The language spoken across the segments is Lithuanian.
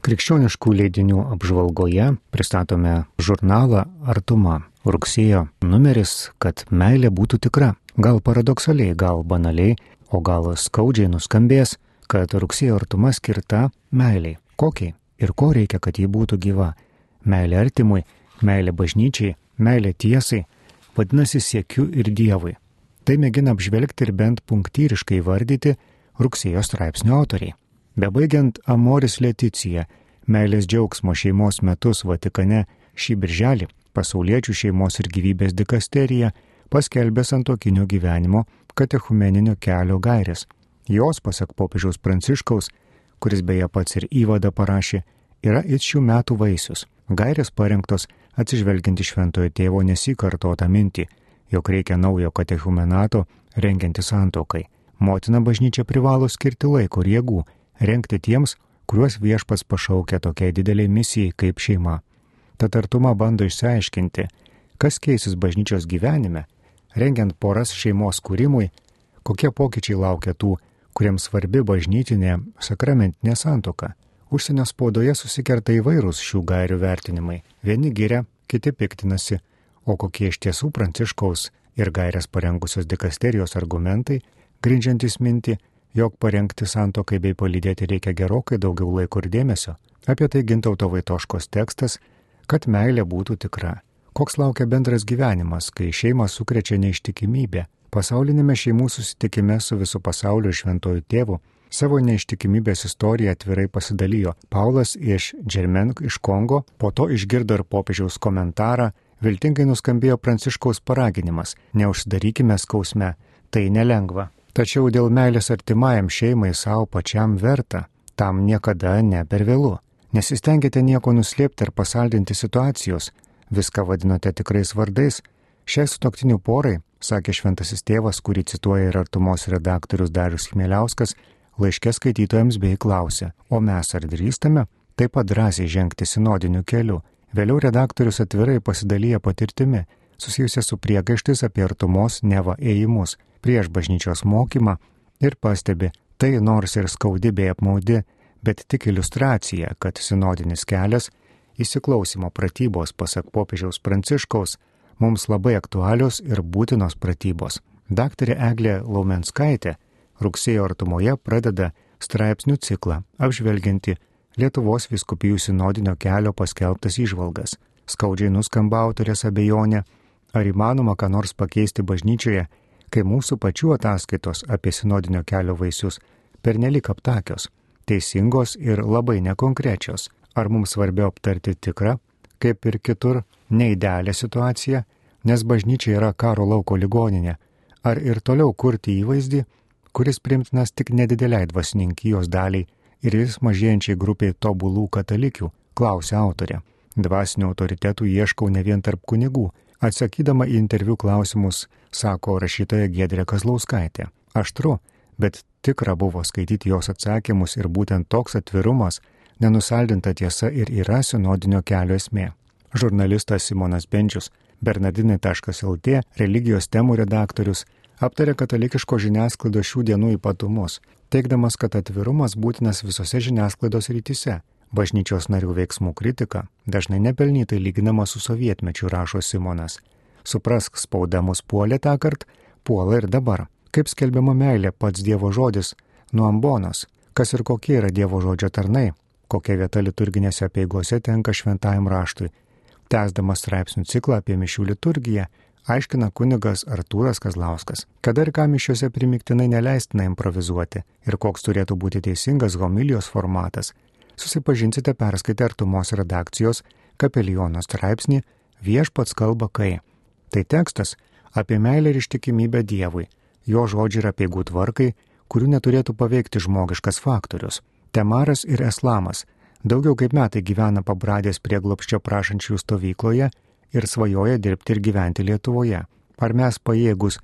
Krikščioniškų leidinių apžvalgoje pristatome žurnalą Artuma. Rugsėjo numeris, kad meilė būtų tikra. Gal paradoksaliai, gal banaliai, o gal skaudžiai nuskambės, kad rugsėjo artuma skirta meiliai. Kokiai ir ko reikia, kad ji būtų gyva. Meilė artimui, meilė bažnyčiai, meilė tiesai, vadinasi siekiu ir Dievui. Tai mėgina apžvelgti ir bent punktyriškai vardyti rugsėjo straipsnio autoriai. Bebaigiant Amoris Leticija, meilės džiaugsmo šeimos metus Vatikane šį birželį, pasauliečių šeimos ir gyvybės dikasterija paskelbė santokinio gyvenimo katechumeninio kelio gairės. Jos, pasak popiežiaus Pranciškaus, kuris beje pats ir įvadą parašė, yra it šių metų vaisius. Gairės parengtos atsižvelginti šventojo tėvo nesikartotą mintį, jog reikia naujo katechumenato rengianti santokai. Motina bažnyčia privalo skirti laiko ir jėgų renkti tiems, kuriuos viešpas pašaukia tokiai dideliai misijai kaip šeima. Tad artuma bando išsiaiškinti, kas keisis bažnyčios gyvenime, rengiant poras šeimos kūrimui, kokie pokyčiai laukia tų, kuriems svarbi bažnytinė sakramentinė santoka. Užsienio spaudoje susikerta įvairūs šių gairių vertinimai. Vieni giria, kiti piktinasi, o kokie iš tiesų pranciškaus ir gairias parengusios dikasterijos argumentai, grindžiantis mintį, jog parengti santokai bei palydėti reikia gerokai daugiau laiko ir dėmesio. Apie tai gintauto vaitoškos tekstas, kad meilė būtų tikra. Koks laukia bendras gyvenimas, kai šeimą sukrečia neištikimybė. Pasaulinėme šeimų susitikime su visų pasaulio šventojų tėvu savo neištikimybės istoriją atvirai pasidalijo. Paulas iš Džermen iš Kongo, po to išgirdo ir popiežiaus komentarą, viltingai nuskambėjo pranciškaus paraginimas - neužsidarykime skausme, tai nelengva. Tačiau dėl meilės artimajam šeimai savo pačiam verta, tam niekada ne per vėlų. Nesistengite nieko nuslėpti ar pasaldinti situacijos, viską vadinote tikrais vardais. Šiai sutoktinių porai, sakė šventasis tėvas, kurį cituoja ir artumos redaktorius Darius Chmieliauskas, laiškė skaitytojams bei klausė, o mes ar drįstame taip pat drąsiai žengti sinodiniu keliu. Vėliau redaktorius atvirai pasidalyja patirtimi, susijusia su priekaištais apie artumos neva ėjimus prieš bažnyčios mokymą ir pastebi, tai nors ir skaudi bei apmaudi, bet tik iliustracija, kad sinodinis kelias, įsiklausimo pratybos, pasak popiežiaus pranciškaus, mums labai aktualios ir būtinos pratybos. Daktarė Eglė Laumenskaitė rugsėjo artumoje pradeda straipsnių ciklą apžvelgianti Lietuvos viskupijų sinodinio kelio paskelbtas išvalgas. Skaudžiai nuskamba autorės abejonė, ar įmanoma ką nors pakeisti bažnyčioje, kai mūsų pačių ataskaitos apie sinodinio kelio vaisius pernelik aptakios, teisingos ir labai nekonkrečios. Ar mums svarbiau aptarti tikrą, kaip ir kitur, neįdelę situaciją, nes bažnyčia yra karo lauko ligoninė, ar ir toliau kurti įvaizdį, kuris primtinas tik nedideliai dvasininkijos daliai ir vis mažėjančiai grupiai tobulų katalikių, klausia autorė. Dvasinių autoritetų ieškau ne vien tarp kunigų, Atsakydama į interviu klausimus, sako rašytoja Gedrė Kazlauskaitė. Aštru, bet tikra buvo skaityti jos atsakymus ir būtent toks atvirumas, nenusaldinta tiesa ir yra sinodinio kelio esmė. Žurnalistas Simonas Benčius, bernardinai.lt religijos temų redaktorius, aptarė katalikiško žiniasklaidos šių dienų ypatumus, teikdamas, kad atvirumas būtinas visose žiniasklaidos rytise Bažnyčios narių veiksmų kritika dažnai nepelnytai lyginama su sovietmečiu, rašo Simonas. Suprask, spauda mus puolė tą kartą, puola ir dabar. Kaip skelbiama meilė pats Dievo žodis, nuo ambonos, kas ir kokie yra Dievo žodžio tarnai, kokia vieta liturginėse peigose tenka šventajam raštui. Tęsdamas straipsnių ciklą apie mišių liturgiją, aiškina kunigas Artūras Kazlauskas, kada ir ką mišiuose primiktinai neleistina improvizuoti ir koks turėtų būti teisingas homilijos formatas, susipažinsite perskaitę artumos redakcijos kapeliono straipsnį Viešpats kalba kai. Tai tekstas apie meilę ir ištikimybę Dievui, jo žodžiai ir apieigų tvarkai, kurių neturėtų paveikti žmogiškas faktorius. Temaras ir Eslamas daugiau kaip metai gyvena pabradės prieglopščio prašančių stovykloje ir svajoja dirbti ir gyventi Lietuvoje. Ar mes pajėgus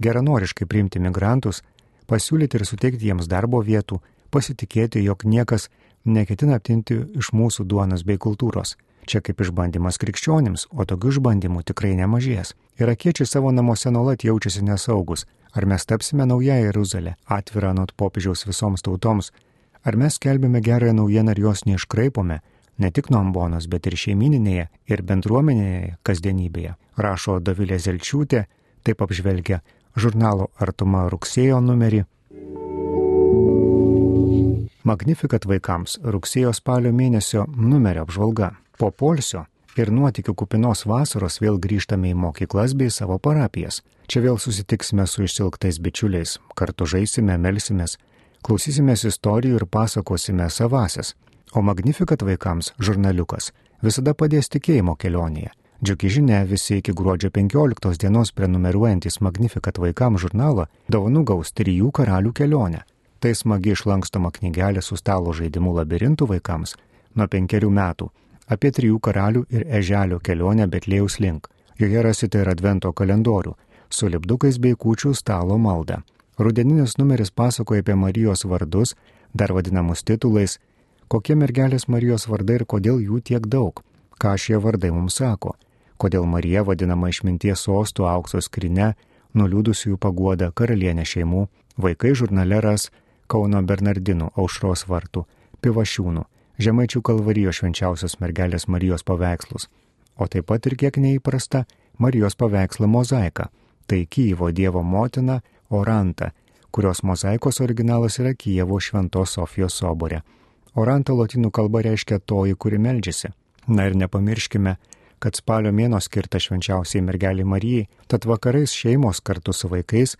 geranoriškai priimti migrantus, pasiūlyti ir suteikti jiems darbo vietų, pasitikėti, jog niekas neketina aptinti iš mūsų duonos bei kultūros. Čia kaip išbandymas krikščionims, o tokių išbandymų tikrai nemažės. Irakiečiai savo namuose nuolat jaučiasi nesaugus. Ar mes tapsime nauja Jeruzalė, atvira nuo popiežiaus visoms tautoms, Ar mes kelbėme gerąją naujieną ir jos neiškraipome, ne tik nuo ambonos, bet ir šeimininėje ir bendruomenėje kasdienybėje, rašo Davilė Zelčiūtė, taip apžvelgia žurnalo Artuma rugsėjo numerį. Magnifikat vaikams rugsėjo spalio mėnesio numerio apžvalga. Po polsio ir nuotikių kupinos vasaros vėl grįžtame į mokyklas bei savo parapijas. Čia vėl susitiksime su išsilgtais bičiuliais, kartu žaisime, melsimės, klausysimės istorijų ir pasakosime savasias. O Magnifikat vaikams žurnaliukas visada padės tikėjimo kelionėje. Džiugi žinia, visi iki gruodžio 15 dienos prenumeruojantis Magnifikat vaikams žurnalą dovanų gaus trijų karalių kelionę. Tai smagi išlankstoma knygelė su stalo žaidimų labirintų vaikams nuo penkerių metų apie trijų karalių ir eželio kelionę Betlėjaus link. Joje rasite ir advento kalendorių su lipdukais bei kūčių stalo malda. Rudeninis numeris pasakoja apie Marijos vardus, dar vadinamus titulais, kokie mergelės Marijos vardai ir kodėl jų tiek daug, ką šie vardai mums sako, kodėl Marija vadinama išminties sostų aukso skrinė, nuliūdusiųjų paguoda karalienė šeimų, vaikai žurnale ras Kauno Bernardinų aušros vartų, pivašiūnų, Žemaičių kalvarijos švenčiausios mergelės Marijos paveikslus, o taip pat ir kiek neįprasta Marijos paveikslą mozaiką, tai Kyivo Dievo motina Oranta, kurios mozaikos originalas yra Kyivo Šventos Sofijos sobore. Oranta lotynų kalba reiškia toji, kuri meldžiasi. Na ir nepamirškime, kad spalio mėno skirta švenčiausiai mergeliai Marijai, tad vakarais šeimos kartu su vaikais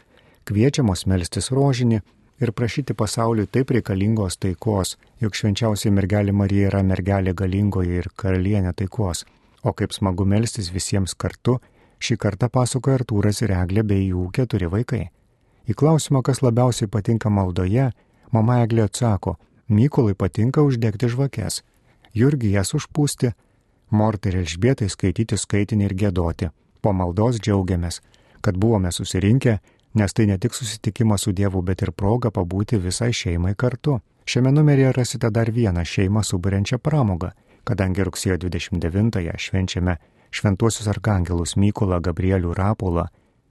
kviečiamos melstis rožinį ir prašyti pasauliui taip reikalingos taikos, juk švenčiausiai mergelė Marija yra mergelė galingoji ir karalienė taikos. O kaip smagu melstis visiems kartu, šį kartą pasakoja Artūras ir Eglė bei jų keturi vaikai. Į klausimą, kas labiausiai patinka maldoje, mama Eglė atsako, Mykolai patinka uždegti žvakes, Jurgi jas užpūsti, Mortai ir Elžbietai skaityti skaitinį ir gėdoti. Po maldos džiaugiamės, kad buvome susirinkę nes tai ne tik susitikimas su Dievu, bet ir proga pabūti visai šeimai kartu. Šiame numeryje rasite dar vieną šeimą suburiančią pramogą, kadangi rugsėjo 29-ąją švenčiame šventuosius arkangelus Mykolą, Gabrielių, Rapolą.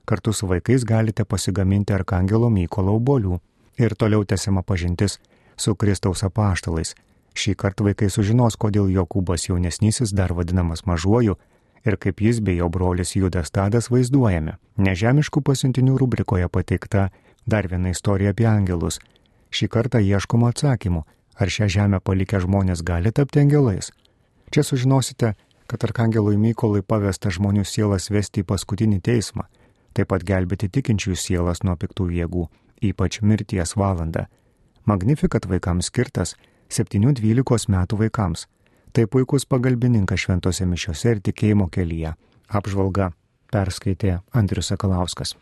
Kartu su vaikais galite pasigaminti arkangelo Mykolo obolių. Ir toliau tęsiama pažintis su Kristaus apaštalais. Šį kartą vaikai sužinos, kodėl Jokūbas jaunesnysis, dar vadinamas mažuoju, ir kaip jis bei jo brolis Judas Tadas vaizduojami. Nežemiškų pasiuntinių rubrikoje pateikta dar viena istorija apie angelus. Šį kartą ieškoma atsakymų, ar šią žemę palikę žmonės gali tapti angelais. Čia sužinosite, kad arkangelui Mykolui pavesta žmonių sielas vesti į paskutinį teismą, taip pat gelbėti tikinčių sielas nuo piktų jėgų, ypač mirties valandą. Magnifikat vaikams skirtas 7-12 metų vaikams Tai puikus pagalbininkas šventose mišiose ir tikėjimo kelyje. Apžvalga perskaitė Andrius Sakalauskas.